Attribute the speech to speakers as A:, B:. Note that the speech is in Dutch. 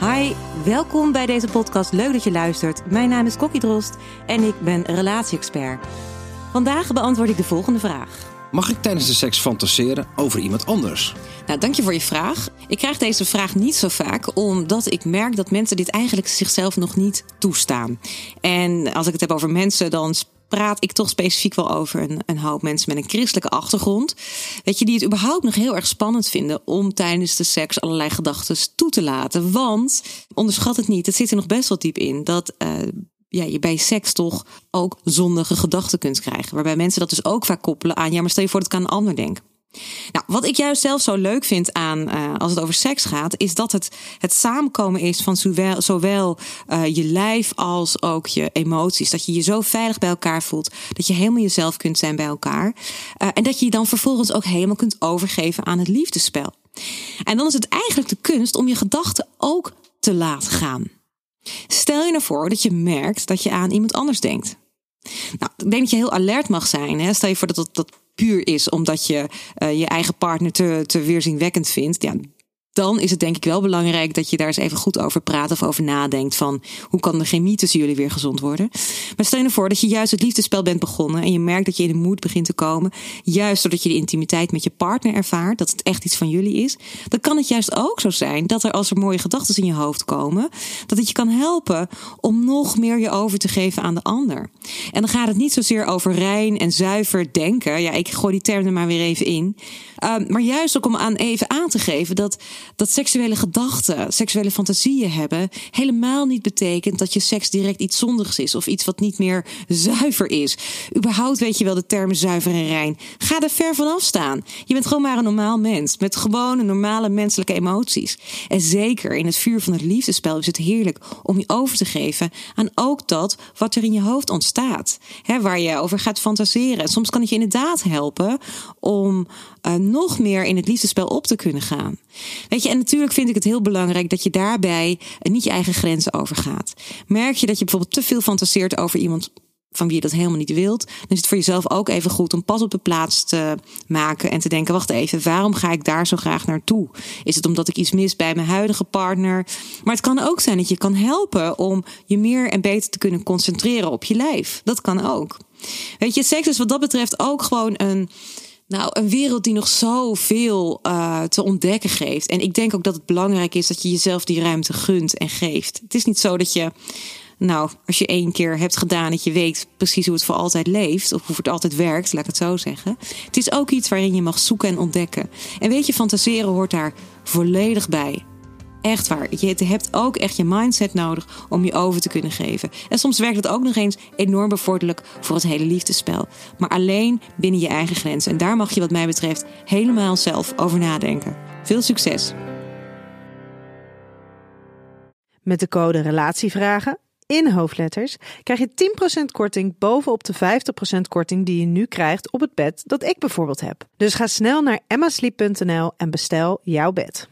A: Hi, welkom bij deze podcast. Leuk dat je luistert. Mijn naam is Kokkie Drost en ik ben relatie-expert. Vandaag beantwoord ik de volgende vraag.
B: Mag ik tijdens de seks fantaseren over iemand anders?
A: Nou, dank je voor je vraag. Ik krijg deze vraag niet zo vaak, omdat ik merk dat mensen dit eigenlijk zichzelf nog niet toestaan. En als ik het heb over mensen, dan praat ik toch specifiek wel over een, een hoop mensen met een christelijke achtergrond. Weet je, die het überhaupt nog heel erg spannend vinden om tijdens de seks allerlei gedachten toe te laten. Want, onderschat het niet, het zit er nog best wel diep in, dat uh, ja, je bij seks toch ook zondige gedachten kunt krijgen. Waarbij mensen dat dus ook vaak koppelen aan, ja, maar stel je voor dat ik aan een ander denk. Nou, wat ik juist zelf zo leuk vind aan uh, als het over seks gaat, is dat het het samenkomen is van zowel, uh, je lijf als ook je emoties. Dat je je zo veilig bij elkaar voelt, dat je helemaal jezelf kunt zijn bij elkaar. Uh, en dat je je dan vervolgens ook helemaal kunt overgeven aan het liefdespel. En dan is het eigenlijk de kunst om je gedachten ook te laten gaan. Stel je nou voor dat je merkt dat je aan iemand anders denkt. Nou, ik denk dat je heel alert mag zijn. Hè? Stel je voor dat dat, dat puur is omdat je uh, je eigen partner te, te weerzinwekkend vindt. Ja, dan is het denk ik wel belangrijk dat je daar eens even goed over praat of over nadenkt van hoe kan de chemie tussen jullie weer gezond worden. Maar stel je nou voor dat je juist het liefdespel bent begonnen en je merkt dat je in de moed begint te komen, juist doordat je de intimiteit met je partner ervaart, dat het echt iets van jullie is, dan kan het juist ook zo zijn dat er als er mooie gedachten in je hoofd komen, dat het je kan helpen om nog meer je over te geven aan de ander. En dan gaat het niet zozeer over rein en zuiver denken. Ja, ik gooi die term er maar weer even in. Um, maar juist ook om aan even aan te geven dat dat seksuele gedachten, seksuele fantasieën hebben, helemaal niet betekent dat je seks direct iets zondigs is of iets wat niet meer zuiver is. Überhaupt weet je wel de termen zuiver en rein. Ga er ver vanaf staan. Je bent gewoon maar een normaal mens met gewone normale menselijke emoties. En zeker in het vuur van het liefdespel is het heerlijk om je over te geven aan ook dat wat er in je hoofd ontstaat. Waar je over gaat fantaseren. En soms kan het je inderdaad helpen om uh, nog meer in het liefdespel op te kunnen gaan. Weet je, en natuurlijk vind ik het heel belangrijk dat je daarbij niet je eigen grenzen overgaat. Merk je dat je bijvoorbeeld te veel fantaseert over iemand van wie je dat helemaal niet wilt, dan is het voor jezelf ook even goed om pas op de plaats te maken en te denken: wacht even, waarom ga ik daar zo graag naartoe? Is het omdat ik iets mis bij mijn huidige partner? Maar het kan ook zijn dat je kan helpen om je meer en beter te kunnen concentreren op je lijf. Dat kan ook. Weet je, seks is wat dat betreft ook gewoon een nou, een wereld die nog zoveel uh, te ontdekken geeft. En ik denk ook dat het belangrijk is dat je jezelf die ruimte gunt en geeft. Het is niet zo dat je, nou, als je één keer hebt gedaan, dat je weet precies hoe het voor altijd leeft. Of hoe het altijd werkt, laat ik het zo zeggen. Het is ook iets waarin je mag zoeken en ontdekken. En weet je, fantaseren hoort daar volledig bij. Echt waar. Je hebt ook echt je mindset nodig om je over te kunnen geven. En soms werkt het ook nog eens enorm bevorderlijk voor het hele liefdespel. Maar alleen binnen je eigen grenzen. En daar mag je wat mij betreft helemaal zelf over nadenken. Veel succes!
C: Met de code RELATIEVRAGEN in hoofdletters krijg je 10% korting bovenop de 50% korting die je nu krijgt op het bed dat ik bijvoorbeeld heb. Dus ga snel naar emmasleep.nl en bestel jouw bed.